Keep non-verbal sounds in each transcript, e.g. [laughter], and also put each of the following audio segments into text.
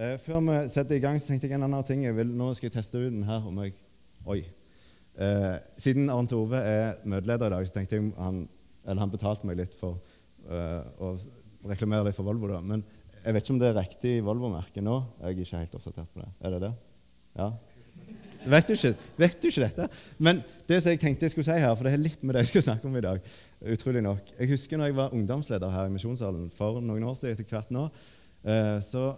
Eh, før vi setter i gang, så tenkte jeg en annen ting. Vil, nå skal jeg teste ut den her om jeg Oi. Eh, siden Arnt Ove er møteleder i dag, så tenkte jeg han Eller han betalte meg litt for eh, å reklamere litt for Volvo. da. Men jeg vet ikke om det er riktig Volvo-merke nå. Jeg er ikke helt oppdatert på det. Er det det? Ja? Vet du, ikke, vet du ikke dette? Men det som jeg tenkte jeg skulle si her, for det er litt med det jeg skal snakke om i dag, utrolig nok Jeg husker når jeg var ungdomsleder her i Misjonssalen for noen år siden, etter hvert nå, eh, så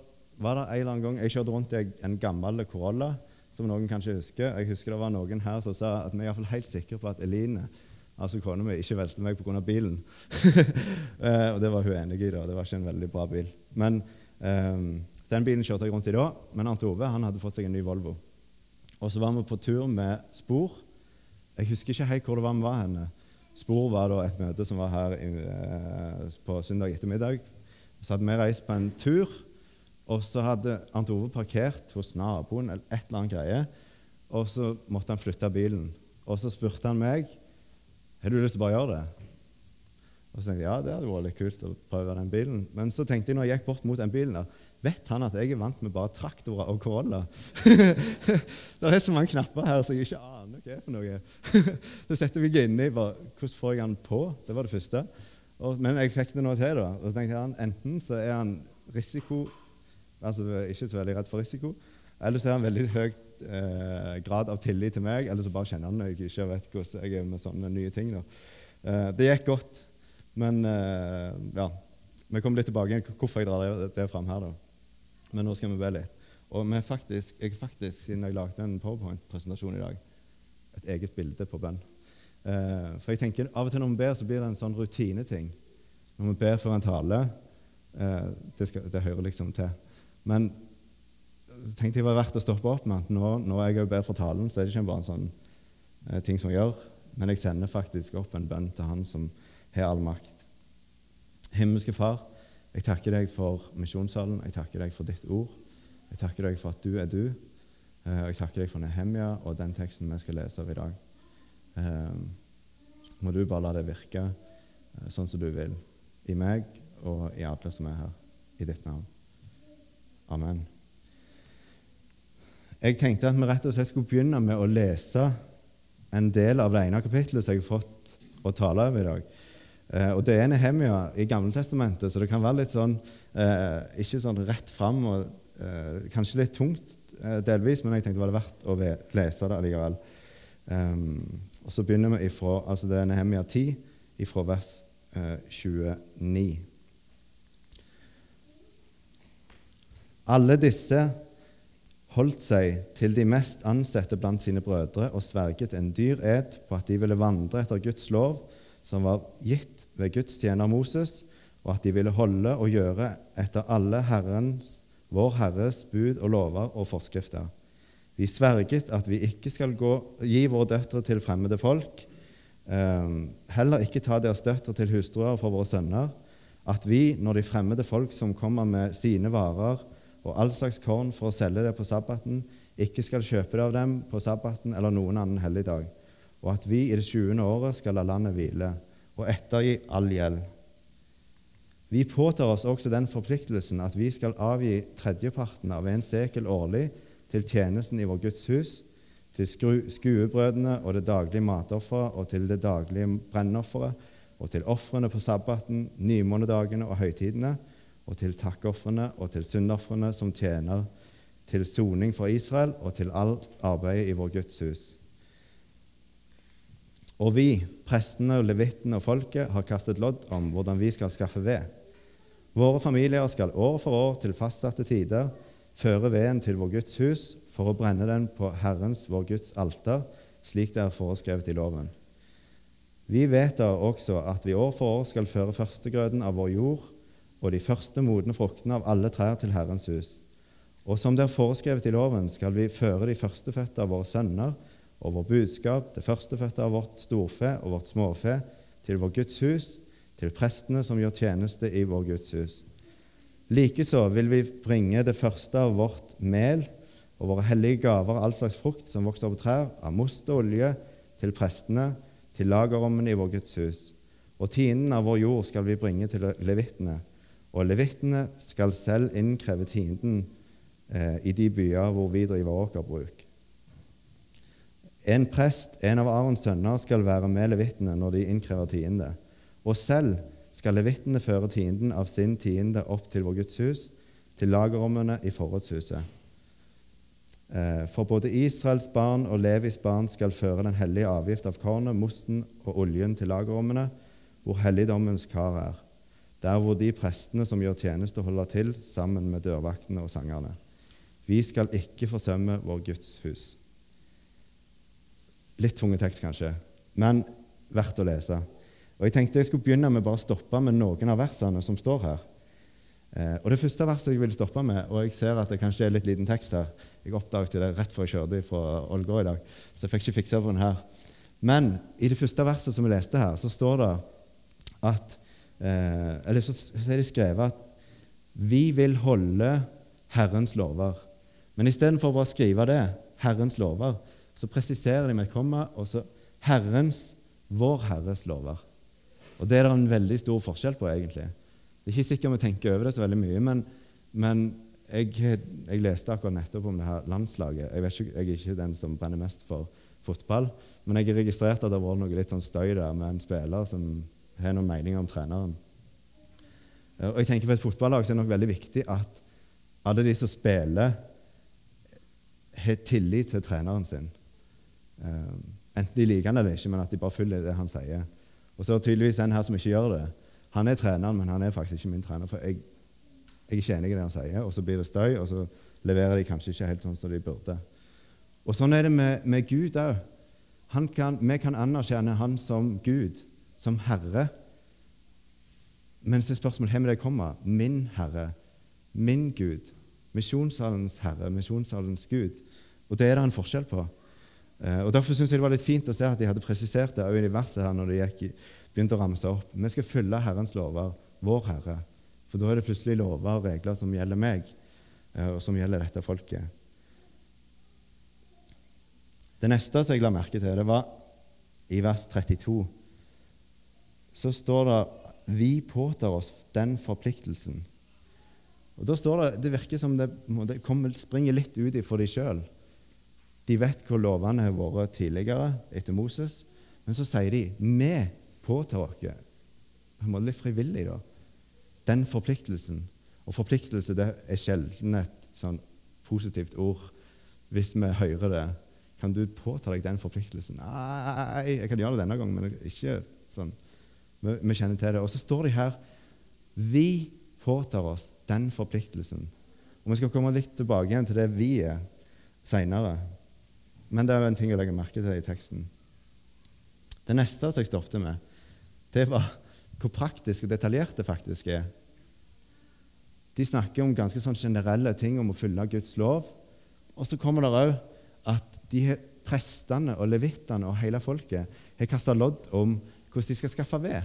var det en eller annen gang Jeg kjørte rundt i en gammel Corolla, som noen kanskje husker. Jeg husker det var noen her som sa at vi er helt sikre på at Eline altså kona mi, ikke velte meg pga. bilen. [laughs] Eh, og det var hun enig i. da, Det var ikke en veldig bra bil. Men um, Den bilen kjørte jeg rundt i da. Men Arnt Ove han hadde fått seg en ny Volvo. Og så var vi på tur med Spor. Jeg husker ikke helt hvor det var vi var henne. Spor var da et møte som var her i, eh, på søndag ettermiddag. Så hadde vi reist på en tur og så hadde Arnt Ove parkert hos naboen eller et eller annet greie. Og så måtte han flytte bilen. Og så spurte han meg har du lyst til å bare gjøre det. Og så tenkte jeg ja, det hadde vært litt kult å prøve den bilen. Men så tenkte jeg når jeg gikk bort mot den bilen der, Vet han at jeg er vant med bare traktorer og Corolla? [laughs] det er så mange knapper her så jeg ikke aner hva det er for noe. [laughs] så setter vi inni bare Hvordan får jeg han på? Det var det første. Og, men jeg fikk det nå til. da. Og så tenkte jeg Enten så er han risiko altså ikke så veldig redd for risiko. Eller så har han veldig høy eh, grad av tillit til meg, eller så bare kjenner han meg ikke vet hvordan jeg er med sånne nye ting. Eh, det gikk godt, men eh, ja, vi kommer litt tilbake igjen hvorfor jeg drar det, det fram her. da. Men nå skal vi be litt. Og vi faktisk, jeg faktisk, siden jeg lagde en powerpoint-presentasjon i dag, et eget bilde på bønn. Eh, for jeg tenker, Av og til når vi ber, så blir det en sånn rutineting. Når vi ber for en tale, eh, det, skal, det hører liksom til. Men så tenkte jeg var verdt å stoppe opp med at nå, når jeg ber for talen, så er det ikke bare en sånn eh, ting som jeg gjør, men jeg sender faktisk opp en bønn til Han som har all makt. Himmelske Far, jeg takker deg for misjonssalen, jeg takker deg for ditt ord. Jeg takker deg for at du er du. Eh, og jeg takker deg for Nehemia og den teksten vi skal lese av i dag. Eh, må du bare la det virke eh, sånn som du vil, i meg og i alle som er her, i ditt navn. Amen. Jeg tenkte at vi rett og slett skulle begynne med å lese en del av det ene kapittelet som jeg har fått å tale over i dag. Eh, og Det er Nehemia i Gamletestamentet, så det kan være litt sånn eh, ikke sånn rett fram og eh, kanskje litt tungt eh, delvis, men jeg tenkte det var verdt å lese det allikevel. Um, og Så begynner vi ifra, altså det er Nehemia 10, ifra vers 29. Alle disse holdt seg til de mest ansette blant sine brødre og sverget en dyr ed på at de ville vandre etter Guds lov, som var gitt ved Guds tjener Moses, og at de ville holde og gjøre etter alle Herrens, vår Herres bud og lover og forskrifter. Vi sverget at vi ikke skal gå, gi våre døtre til fremmede folk, eh, heller ikke ta deres døtre til hustruer for våre sønner, at vi, når de fremmede folk som kommer med sine varer, og all slags korn for å selge det på sabbaten, ikke skal kjøpe det av dem på sabbaten eller noen annen helligdag, og at vi i det 20. året skal la landet hvile og ettergi all gjeld. Vi påtar oss også den forpliktelsen at vi skal avgi tredjeparten av en sekel årlig til tjenesten i vår Guds hus, til skuebrødene og det daglige matofferet og til det daglige brennofferet og til ofrene på sabbaten, nymånedagene og høytidene, og til takkofrene og til syndofrene som tjener til soning for Israel og til alt arbeidet i vår Guds hus. Og vi, prestene levittene og folket, har kastet lodd om hvordan vi skal skaffe ved. Våre familier skal år for år til fastsatte tider føre veden til vår Guds hus for å brenne den på Herrens, vår Guds alter, slik det er foreskrevet i loven. Vi vet også at vi år for år skal føre førstegrøden av vår jord og de første modne fruktene av alle trær til Herrens hus. Og som det er foreskrevet i loven, skal vi føre de førstefødte av våre sønner og vår budskap, det førstefødte av vårt storfe og vårt småfe, til vår Guds hus, til prestene som gjør tjeneste i vår Guds hus. Likeså vil vi bringe det første av vårt mel og våre hellige gaver av all slags frukt som vokser på trær, av most og olje, til prestene, til lagerrommene i vår Guds hus. Og tienden av vår jord skal vi bringe til levittene og levittene skal selv innkreve tienden eh, i de byer hvor vi driver åkerbruk. En prest, en av Arons sønner, skal være med levittene når de innkrever tiende. Og selv skal levittene føre tienden av sin tiende opp til vår Guds hus, til lagerrommene i forrådshuset. Eh, for både Israels barn og Levis barn skal føre den hellige avgift av kornet, mosten og oljen til lagerrommene, hvor helligdommens kar er, der hvor de prestene som gjør tjeneste, holder til sammen med dørvaktene og sangerne. Vi skal ikke forsømme vår Guds hus. Litt tunge tekst, kanskje, men verdt å lese. Og Jeg tenkte jeg skulle begynne med bare å stoppe med noen av versene som står her. Eh, og Det første verset jeg vil stoppe med, og jeg ser at det kanskje er litt liten tekst her Jeg oppdaget det rett før jeg kjørte fra Ålgård i dag, så jeg fikk ikke fiksa på den her. Men i det første verset som vi leste her, så står det at eh, Eller så, er det skrevet at vi vil holde Herrens lover. Men istedenfor bare å skrive det, Herrens lover, så presiserer de med et komma og så Herrens, vår Herres lover. Og Det er det en veldig stor forskjell på, egentlig. Det er ikke sikkert vi tenker over det så veldig mye, men, men jeg, jeg, leste akkurat nettopp om det her landslaget. Jeg, ikke, jeg, er ikke den som brenner mest for fotball, men jeg har registrert at det har vært noe litt sånn støy der med en spiller som har noen meninger om treneren. Og jeg tenker For et fotballag så er det nok veldig viktig at alle de som spiller, har tillit til treneren sin. Eh, enten de liker han eller ikke, men at de bare følger det han sier. Og så er det tydeligvis en her som ikke gjør det. Han er treneren, men han er faktisk ikke min trener. For jeg, jeg er ikke enig i det han sier, og så blir det støy, og så leverer de kanskje ikke helt sånn som de burde. Og Sånn er det med, med Gud òg. Vi kan anerkjenne Han som Gud, som Herre. Men så er spørsmålet hvor det kommer. Min Herre, min Gud. Misjonssalens Herre, misjonssalens Gud. Og det er det en forskjell på. Eh, og Derfor syns jeg det var litt fint å se at de hadde presisert det i verset her når de gikk, begynte å ramse opp. Vi skal følge Herrens lover, vår Herre. For da er det plutselig lover og regler som gjelder meg, eh, og som gjelder dette folket. Det neste som jeg la merke til, det var i vers 32. Så står det vi påtar oss den forpliktelsen. Og da står Det det virker som det, det kommer, springer litt ut for de sjøl. De vet hvor lovene har vært tidligere etter Moses, men så sier de vi påtar oss på litt frivillig da, den forpliktelsen. Og forpliktelse det er sjelden et sånn positivt ord hvis vi hører det. Kan du påta deg den forpliktelsen? Nei, jeg kan gjøre det denne gangen, men ikke sånn. Vi, kjenner til det. Og så står de her Vi påtar oss den forpliktelsen. Og Vi skal komme litt tilbake igjen til det vi er seinere. Men det er en ting å legge merke til i teksten. Det neste som jeg stoppet med, det var hvor praktisk og detaljert det faktisk er. De snakker om ganske sånn generelle ting om å følge Guds lov. Og så kommer det òg at de prestene og levitene og hele folket har kasta lodd om hvordan de skal skaffe ved.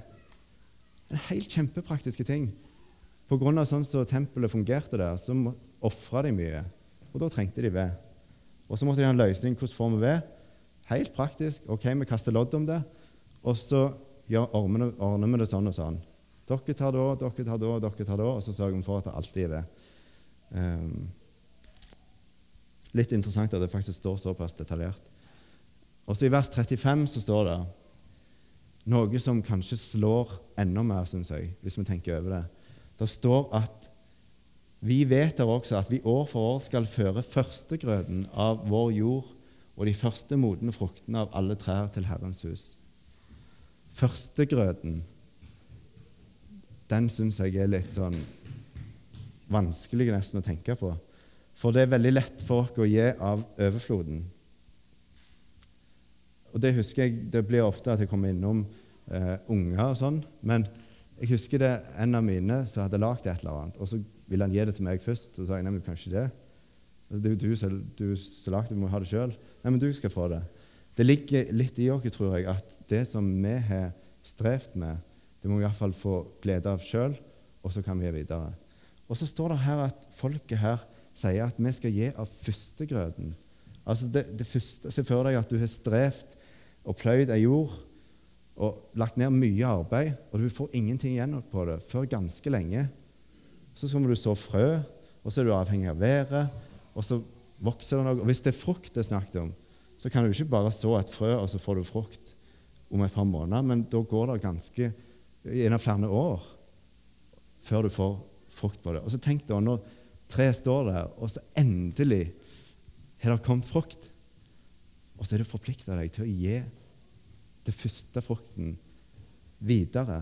En helt kjempepraktiske ting. Av sånn som tempelet fungerte der, så ofra de mye. Og da trengte de ved. Og så måtte de ha en løsning. Hvordan får vi ved? Helt praktisk. Ok, vi kaster lodd om det, og så ordner vi det sånn og sånn. Dere tar da, dere tar da, dere tar da, og så sørger vi for at det alltid er ved. Um, litt interessant at det faktisk står såpass detaljert. Også I vers 35 så står det noe som kanskje slår enda mer, syns jeg, hvis vi tenker over det. Det står at vi vet også at vi år for år skal føre førstegrøden av vår jord og de første modne fruktene av alle trær til Herrens hus. Førstegrøden, den syns jeg er litt sånn vanskelig nesten å tenke på. For det er veldig lett for oss å gi av overfloden. Og Det husker jeg, det blir ofte at jeg kommer innom eh, unger og sånn. Men jeg husker det en av mine som hadde lagd et eller annet. og så ville han gi det til meg først. Så sa jeg nei, men kanskje det. Det er jo du som lagde det, du må ha det sjøl. Nei, men du skal få det. Det ligger litt i oss, tror jeg, at det som vi har strevd med, det må vi iallfall få glede av sjøl, og så kan vi gi videre. Og så står det her at folket her sier at vi skal gi av førstegrøten. Altså det, det første, Se for deg at du har strevd og pløyd ei jord og lagt ned mye arbeid, og du får ingenting igjen på det før ganske lenge. Så kommer du så frø, og så er du avhengig av været, og så vokser det noe. Og hvis det er frukt det er snakket om, så kan du ikke bare så et frø, og så får du frukt om et par måneder, men da går det ganske gjennom flere år før du får frukt på det. Og så tenk deg når treet står der, og så endelig har det kommet frukt, og så er du forplikta deg til å gi den første frukten videre.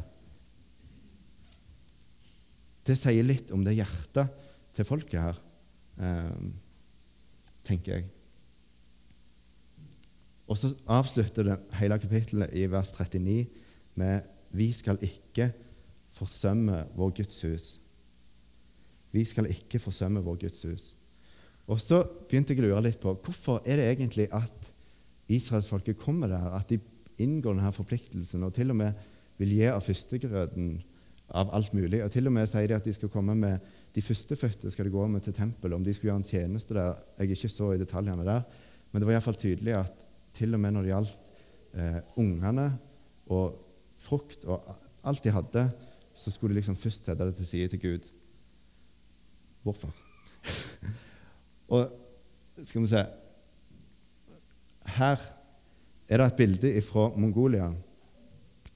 Det sier litt om det hjertet til folket her, eh, tenker jeg. Og så avslutter det hele kapittelet i vers 39 med 'Vi skal ikke forsømme vår Guds hus'. Vi skal ikke forsømme vår Guds hus. Og så begynte jeg å lure litt på hvorfor er det egentlig at israelsfolket kommer der, at de inngår denne forpliktelsen og til og med vil gi av førstegrøten av alt mulig. Og til og med sier de at de skal komme med de førstefødte skal de gå med til tempelet. Om de skulle gjøre en tjeneste der, jeg ikke så i detaljene der, men det var iallfall tydelig at til og med når det gjaldt eh, ungene og frukt og alt de hadde, så skulle de liksom først sette det til side til Gud. Hvorfor? Og skal vi se Her er det et bilde fra Mongolia.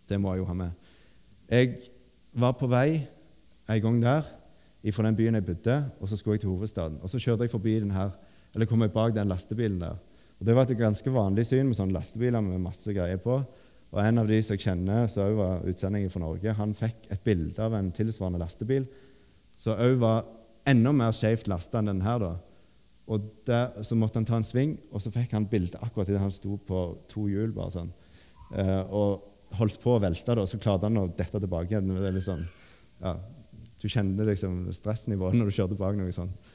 Det må jeg jo ha med. Jeg var på vei en gang der fra den byen jeg bodde, og så skulle jeg til hovedstaden. Og Så kjørte jeg forbi den her, eller kom jeg bak den lastebilen der. Og Det var et ganske vanlig syn med sånne lastebiler med masse greier på. Og En av de som jeg kjenner, som òg var utsendingen fra Norge, han fikk et bilde av en tilsvarende lastebil som òg var enda mer skjevt lasta enn denne da. Og der, Så måtte han ta en sving, og så fikk han bilde akkurat idet han sto på to hjul. bare sånn. Eh, og holdt på å velte, da, så klarte han å dette tilbake igjen. Det er litt sånn, ja, du kjenner liksom stressnivået når du kjørte bak noe sånt.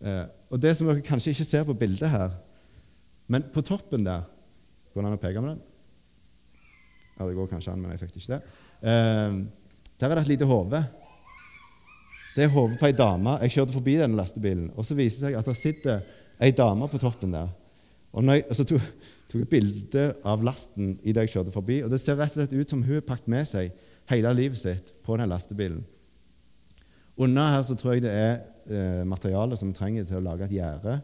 Eh, og det som dere kanskje ikke ser på bildet her, men på toppen der Går det an å peke med den? Ja, det går kanskje an, men jeg fikk det ikke det. Eh, der er det et lite hode. Det er hodet på ei dame. Jeg kjørte forbi denne lastebilen, og så viser det seg at det sitter ei dame på toppen der. Og, jeg, så tok, tok jeg bilde av lasten i det jeg kjørte forbi, og det ser rett og slett ut som hun har pakket med seg hele livet sitt på den lastebilen. Under her så tror jeg det er eh, materiale som vi trenger til å lage et gjerde.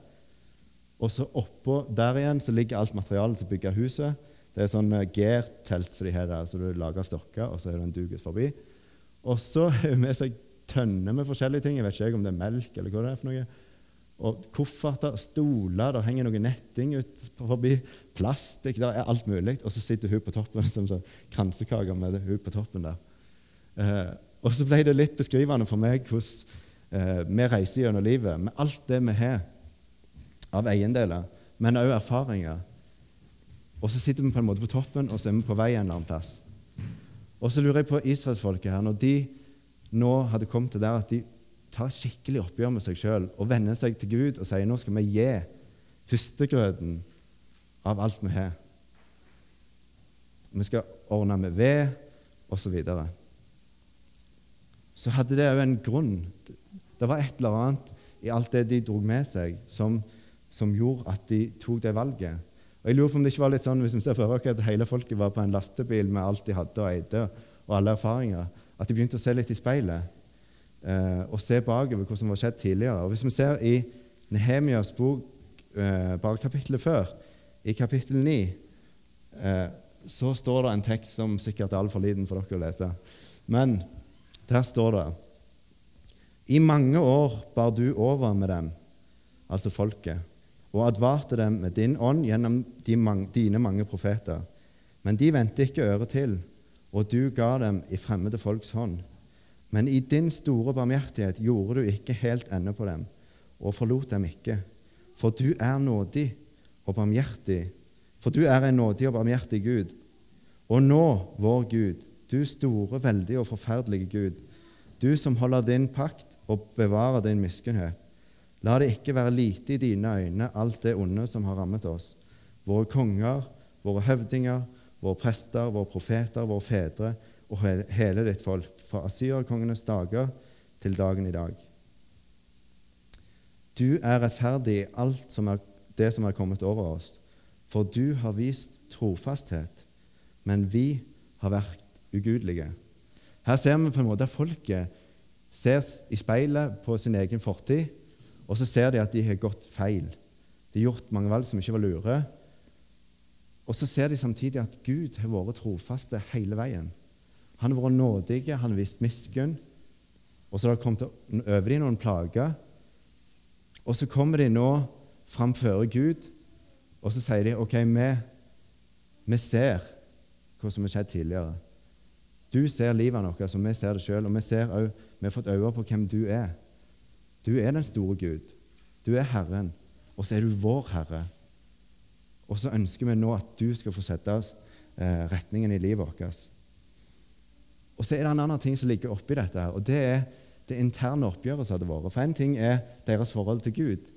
Og så oppå der igjen så ligger alt materialet til å bygge huset. Det er sånn eh, G-telt som de har der, så du lager stokker, og så er det en duk forbi. Og så har hun med seg tønner med forskjellige ting. Jeg vet ikke om det er melk eller hva det er for noe. Og kofferter, stoler, der henger noe netting ut forbi. Plastikk, der er alt mulig. Og så sitter hun på toppen som sånn kransekaker med hun på toppen der. Eh, og så ble det litt beskrivende for meg hvordan eh, vi reiser gjennom livet med alt det vi har av eiendeler, men også erfaringer. Og så sitter vi på en måte på toppen, og så er vi på vei en eller annen plass. Og så lurer jeg på israelsfolket her, når de nå hadde kommet til der at de tar skikkelig oppgjør med seg sjøl og vender seg til Gud og sier nå skal vi gi førstegrøten av alt vi har. Vi skal ordne med ved, osv. Så, videre så hadde det òg en grunn. Det var et eller annet i alt det de dro med seg, som, som gjorde at de tok det valget. Og jeg lurer på om det ikke var litt sånn, hvis vi ser for oss at hele folket var på en lastebil med alt de hadde og eide, og alle erfaringer, at de begynte å se litt i speilet eh, og se bakover hva som var skjedd tidligere. Og Hvis vi ser i Nehemias bok, eh, bare kapittelet før, i kapittel 9, eh, så står det en tekst som sikkert er altfor liten for dere å lese. Men der står det I mange år bar du over med dem, altså folket, og advarte dem med din ånd gjennom dine mange profeter. Men de vendte ikke øret til, og du ga dem i fremmede folks hånd. Men i din store barmhjertighet gjorde du ikke helt ende på dem, og forlot dem ikke. For du er nådig og barmhjertig, for du er en nådig og barmhjertig Gud. Og nå, vår Gud, du store, veldige og forferdelige Gud, du som holder din pakt og bevarer din miskunnhet. La det ikke være lite i dine øyne alt det onde som har rammet oss, våre konger, våre høvdinger, våre prester, våre profeter, våre fedre og hele ditt folk, fra asyrkongenes dager til dagen i dag. Du er rettferdig i alt som er det som er kommet over oss, for du har vist trofasthet, men vi har vært ugudelige. Her ser vi på en måte at folket ser i speilet på sin egen fortid, Og så ser de at de har gått feil. De har gjort mange valg som ikke var lure. Og så ser de samtidig at Gud har vært trofaste hele veien. Han har vært nådig, han har vist miskunn. Og så har det kommet over dem noen plager. Og så kommer de nå framfor Gud, og så sier de OK, vi, vi ser hva som har skjedd tidligere. Du ser livet vårt, altså vi ser det sjøl. Og vi, ser vi har fått øye på hvem du er. Du er den store Gud. Du er Herren, og så er du vår Herre. Og så ønsker vi nå at du skal få sette oss eh, retningen i livet vårt. Og så er det en annen ting som ligger oppi dette, her, og det er det interne oppgjøret som hadde vært. For en ting er deres forhold til Gud.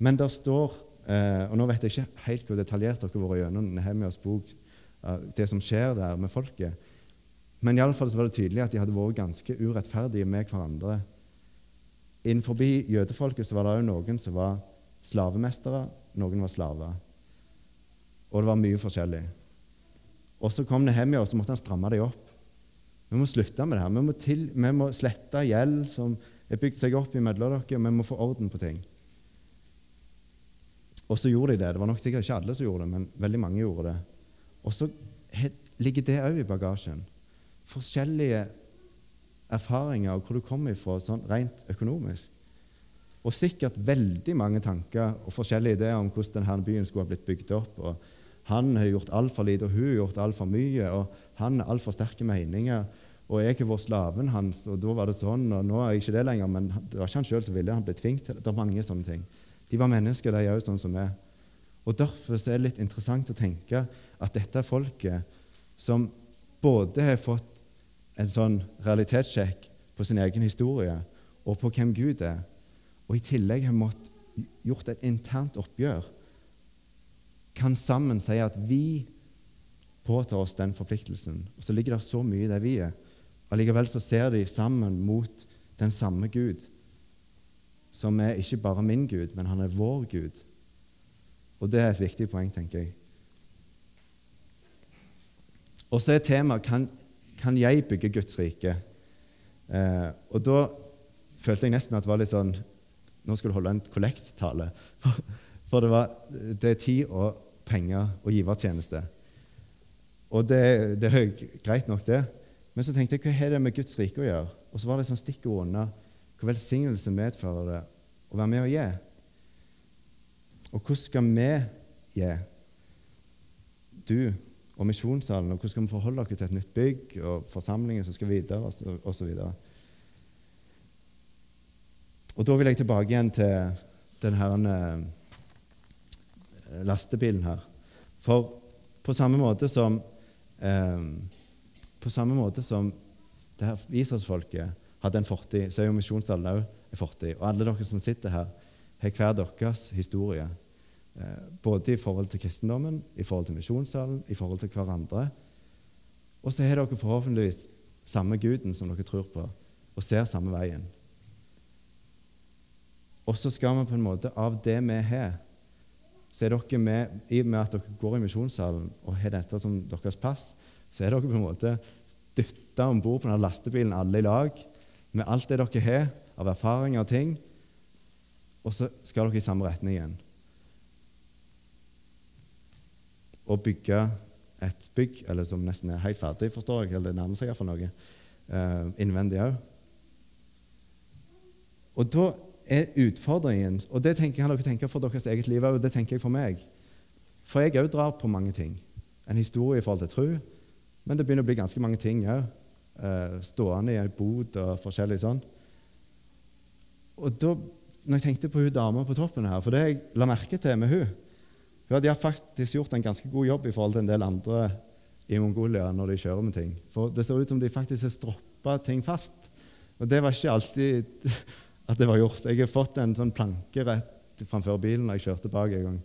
Men der står eh, Og nå vet jeg ikke helt hvor detaljert dere har vært gjennom Nehemias bok, eh, det som skjer der med folket. Men iallfall var det tydelig at de hadde vært ganske urettferdige med hverandre. Innenfor jødefolket så var det òg noen som var slavemestere, noen var slaver. Og det var mye forskjellig. Og så kom Nehemia, og så måtte han stramme dem opp. Vi må slutte med det her. Vi må, til, vi må slette gjeld som er bygd seg opp imellom dere, og vi må få orden på ting. Og så gjorde de det. Det var nok sikkert ikke alle som gjorde det, men veldig mange gjorde det. Og så ligger det òg i bagasjen. Forskjellige erfaringer og hvor du kommer ifra sånn rent økonomisk. Og sikkert veldig mange tanker og forskjellige ideer om hvordan denne byen skulle ha blitt bygd opp. og Han har gjort altfor lite, og hun har gjort altfor mye, og han har altfor sterke meninger. Og jeg har vært slaven hans, og da var det sånn, og nå er jeg ikke det lenger. Men det var ikke han sjøl som ville, han ble tvunget til det. Det er mange sånne ting. De var mennesker, de òg, sånn som vi. Og Derfor er det litt interessant å tenke at dette er folket som både har fått en sånn realitetssjekk på sin egen historie og på hvem Gud er, og i tillegg har måttet gjort et internt oppgjør, kan sammen si at vi påtar oss den forpliktelsen. Og så ligger det så mye i det vi er. Allikevel så ser de sammen mot den samme Gud, som er ikke bare min Gud, men han er vår Gud. Og det er et viktig poeng, tenker jeg. Og så er temaet kan, kan jeg bygge Guds rike? Eh, og da følte jeg nesten at det var litt sånn Nå skal du holde en kollekttale. [laughs] For, det, var, det er tid og penger og givertjeneste. Og det, det er greit nok, det. Men så tenkte jeg hva har det med Guds rike å gjøre? Og så var det sånn stikkord unna hvor velsignelse medfører det å være med og gi. Og hvordan skal vi gi? Du og misjonssalen, og hvordan skal vi forholde oss til et nytt bygg og forsamlinger som skal videre, osv. Og, da vil jeg tilbake igjen til denne eh, lastebilen her. For på samme måte som eh, på samme måte som det her Israelsfolket hadde en fortid, så er jo misjonssalen òg en fortid. Og alle dere som sitter her, har hver deres historie. Eh, både i forhold til kristendommen, i forhold til misjonssalen, i forhold til hverandre. Og så har dere forhåpentligvis samme Guden som dere tror på, og ser samme veien. Og så skal vi på en måte, av det vi har, så er dere med, i og med at dere går i misjonssalen og har dette som deres pass, så er dere på en måte dytta om bord på denne lastebilen alle i lag med alt det dere har av erfaringer og ting, og så skal dere i samme retning igjen. Og bygge et bygg, eller som nesten er helt ferdig, forstår jeg, eller det nærmer seg iallfall noe, uh, innvendig òg. Er utfordringen, og det tenker, kan dere tenke for deres eget liv òg, det tenker jeg for meg. For jeg òg drar på mange ting. En historie i forhold til tro, men det begynner å bli ganske mange ting òg. Eh, stående i ei bod og forskjellig sånn. Og da når jeg tenkte på hun dama på toppen her, for det jeg la merke til med hun, hun hadde faktisk gjort en ganske god jobb i forhold til en del andre i Mongolia når de kjører med ting. For det ser ut som de faktisk har stroppa ting fast. Og det var ikke alltid at det var gjort. Jeg har fått en sånn planke rett framfor bilen når jeg kjørte bak en gang.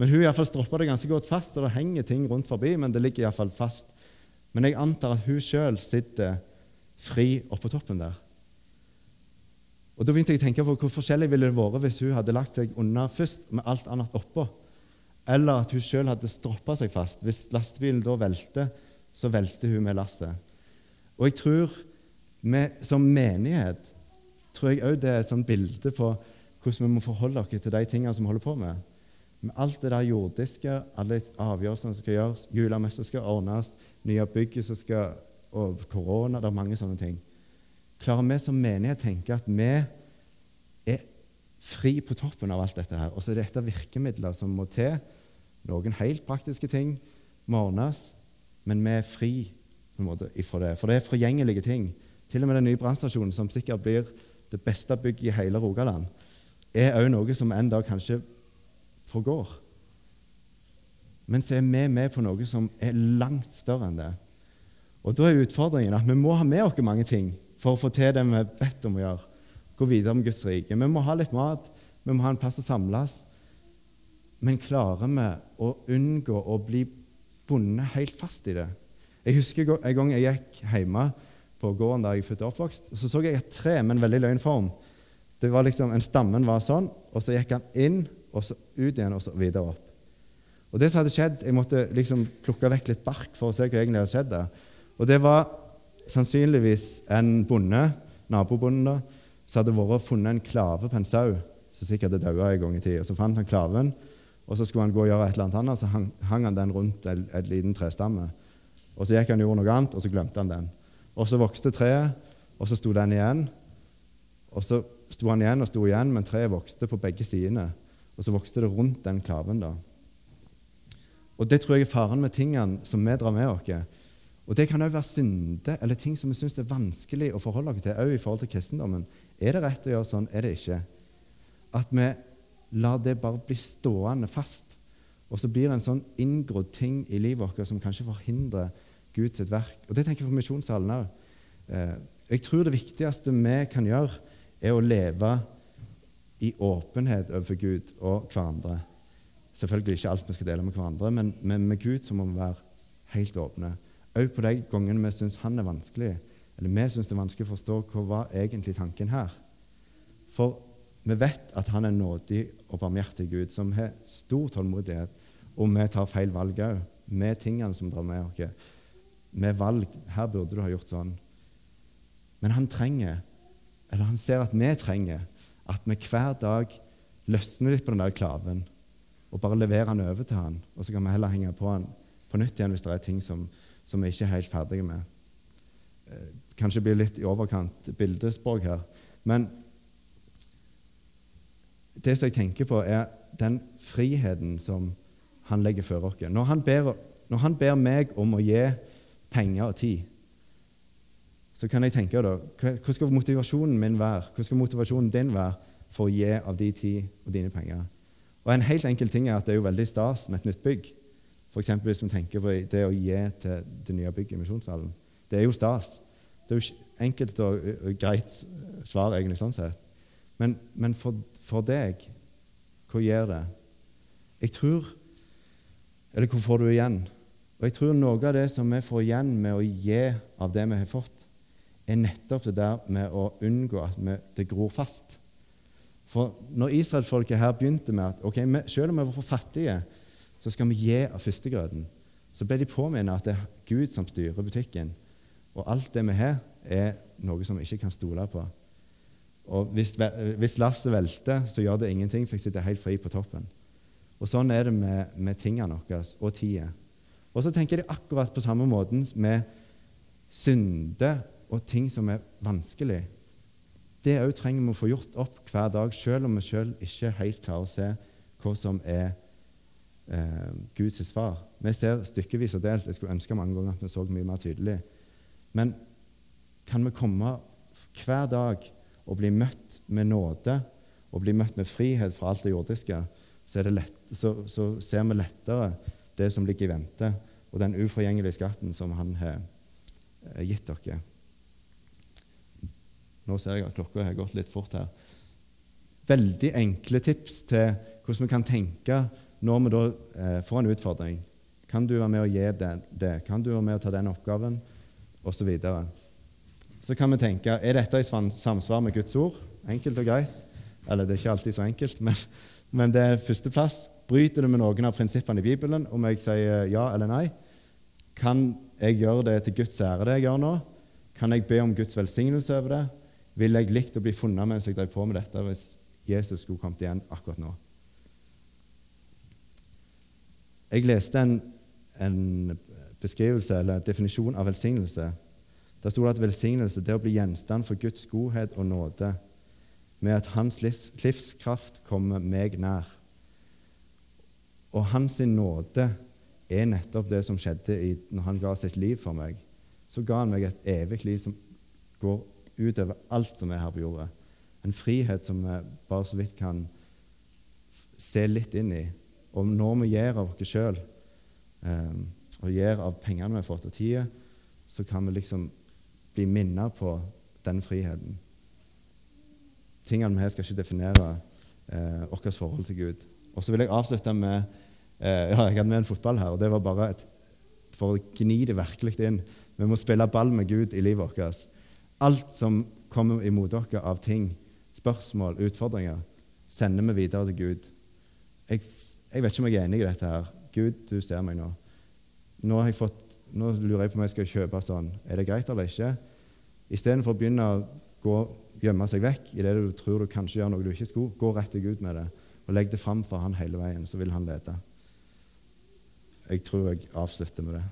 Men hun iallfall stroppa det ganske godt fast, og det henger ting rundt forbi, men det ligger iallfall fast. Men jeg antar at hun sjøl sitter fri oppå toppen der. Og Da begynte jeg å tenke på hvor forskjellig ville det vært hvis hun hadde lagt seg unna først med alt annet oppå, eller at hun sjøl hadde stroppa seg fast. Hvis lastebilen da velter, så velter hun med lastet. Og jeg tror vi som menighet tror jeg òg det er et sånt bilde på hvordan vi må forholde oss til de tingene som vi holder på med. Med alt det der jordiske, alle avgjørelsene som skal gjøres, julemessa skal ordnes, nye bygg som skal og korona Det er mange sånne ting. Klarer vi som menighet tenke at vi er fri på toppen av alt dette her, og så er dette virkemidler som må til? Noen helt praktiske ting må ordnes, men vi er fri på en måte ifra det. For det er forgjengelige ting. Til og med den nye brannstasjonen, som sikkert blir det beste bygget i hele Rogaland, er òg noe som en dag kanskje forgår. Men så er vi med på noe som er langt større enn det. Og Da er utfordringen at vi må ha med oss mange ting for å få til det vi er bedt om å gjøre. Gå videre med Guds rike. Vi må ha litt mat, vi må ha en plass å samles. Men klarer vi å unngå å bli bundet helt fast i det? Jeg husker en gang jeg gikk hjemme på gården der jeg er født og oppvokst, så så jeg et tre med en veldig løgn form. Det var liksom, en Stammen var sånn, og så gikk han inn, og så ut igjen, og så videre opp. Og det som hadde skjedd, Jeg måtte liksom plukke vekk litt bark for å se hva egentlig hadde skjedd. der. Og det var sannsynligvis en bonde, nabobonden, da, som hadde vært og funnet en klave på en sau som sikkert hadde daua en gang i tida. Så fant han klaven, og så skulle han gå og gjøre et eller annet annet, så hang, hang han den rundt en liten trestamme. Og Så gikk han og gjorde noe annet, og så glemte han den. Og Så vokste treet, og så sto den igjen. Og Så sto han igjen og sto igjen, men treet vokste på begge sidene. Og så vokste det rundt den klaven. da. Og Det tror jeg er faren med tingene som vi drar med oss. Og Det kan òg være synder eller ting som vi syns er vanskelig å forholde oss til, òg i forhold til kristendommen. Er det rett å gjøre sånn? Er det ikke? At vi lar det bare bli stående fast. Og så blir det en sånn inngrodd ting i livet vårt som kanskje forhindrer Guds verk. Og Det tenker jeg for misjonssalen òg. Eh, jeg tror det viktigste vi kan gjøre, er å leve i åpenhet overfor Gud og hverandre. Selvfølgelig ikke alt vi skal dele med hverandre, men med Gud så må vi være helt åpne. Òg på de gangene vi syns han er vanskelig, eller vi syns det er vanskelig å forstå hva var egentlig tanken her. For vi vet at han er nådig og barmhjertig Gud, som har stor tålmodighet, og vi tar feil valg òg, med tingene som drar med oss. Med valg 'Her burde du ha gjort sånn.' Men han trenger, eller han ser at vi trenger, at vi hver dag løsner litt på den der klaven og bare leverer den over til han, og så kan vi heller henge på han på nytt igjen hvis det er ting som som vi ikke er helt ferdige med. Eh, kanskje blir litt i overkant bildespråk her. Men det som jeg tenker på, er den friheten som han legger før oss. Når når han ber meg om å gi penger og tid, så kan jeg tenke da, hva skal motivasjonen min være? Hva skal motivasjonen din være for å gi av de tid og dine penger? Og En helt enkel ting er at det er jo veldig stas med et nytt bygg. F.eks. hvis vi tenker på det å gi til det nye bygget i Misjonssalen. Det er jo stas. Det er jo enkelt og, greit svar, egentlig, sånn sett. Men, men for, for, deg, hva gjør det? Jeg tror Eller hva får du igjen? Og jeg tror noe av det som vi får igjen med å gi av det vi har fått, er nettopp det der med å unngå at vi, det gror fast. For når israelsfolket her begynte med at ok, vi, selv om vi var for fattige, så skal vi gi av førstegrøten. Så ble de påminnet at det er Gud som styrer butikken. Og alt det vi har, er noe som vi ikke kan stole på. Og hvis, hvis lasset velter, så gjør det ingenting, for jeg sitter helt fri på toppen. Og Sånn er det med, med tingene våre og tida. Og så tenker jeg akkurat på samme måten med synder og ting som er vanskelig. Det òg trenger vi å få gjort opp hver dag, selv om vi sjøl ikke helt klarer å se hva som er eh, Guds svar. Vi ser stykkevis og delt. Jeg skulle ønske mange ganger at vi så mye mer tydelig. Men kan vi komme hver dag og bli møtt med nåde og bli møtt med frihet fra alt det jordiske, så, lett, så, så ser vi lettere det som ligger i vente, og den uforgjengelige skatten som Han har eh, gitt dere. Nå ser jeg at klokka har gått litt fort her. Veldig enkle tips til hvordan vi kan tenke når vi da eh, får en utfordring, kan du være med å gi det, det? Kan du være med å ta den oppgaven? Og så videre. Så kan vi tenke er dette i samsvar med Guds ord. Enkelt og greit. Eller det er ikke alltid så enkelt, [laughs] men, men det er førsteplass. Bryter det med noen av prinsippene i Bibelen om jeg sier ja eller nei? Kan jeg gjøre det til Guds ære, det jeg gjør nå? Kan jeg be om Guds velsignelse over det? Vil jeg likt å bli funnet mens jeg drev på med dette? Hvis Jesus skulle kommet igjen akkurat nå. Jeg leste en, en beskrivelse eller definisjon av velsignelse. Der sto det at velsignelse det er å bli gjenstand for Guds godhet og nåde, med at Hans livs, livskraft kommer meg nær. Og Hans nåde er nettopp det som skjedde i, når Han ga sitt liv for meg. Så ga Han meg et evig liv som går utover alt som er her på jorda. En frihet som vi bare så vidt kan se litt inn i. Og når vi gjør av oss sjøl, eh, og gjør av pengene vi har fått, og tida, så kan vi liksom bli minnet på den friheten. Tingene vi har, skal ikke definere eh, vårt forhold til Gud. Og så vil jeg avslutte med eh, ja, Jeg hadde med en fotball her, og det var bare et, for å gni det virkelig inn. Vi må spille ball med Gud i livet vårt. Alt som kommer imot dere av ting, spørsmål, utfordringer, sender vi videre til Gud. Jeg, jeg, vet ikke om jeg er enig i dette her. Gud, du ser meg nå. Nå, fått, nå lurer jeg på om jeg skal kjøpe sånn. Er det greit eller ikke? Istedenfor å begynne å gå, gjemme seg vekk i det du tror du kanskje gjør noe du ikke skulle, gå rett til Gud med det og legg det fram for han hele veien, så vil han lede. Jeg tror jeg avslutter med det.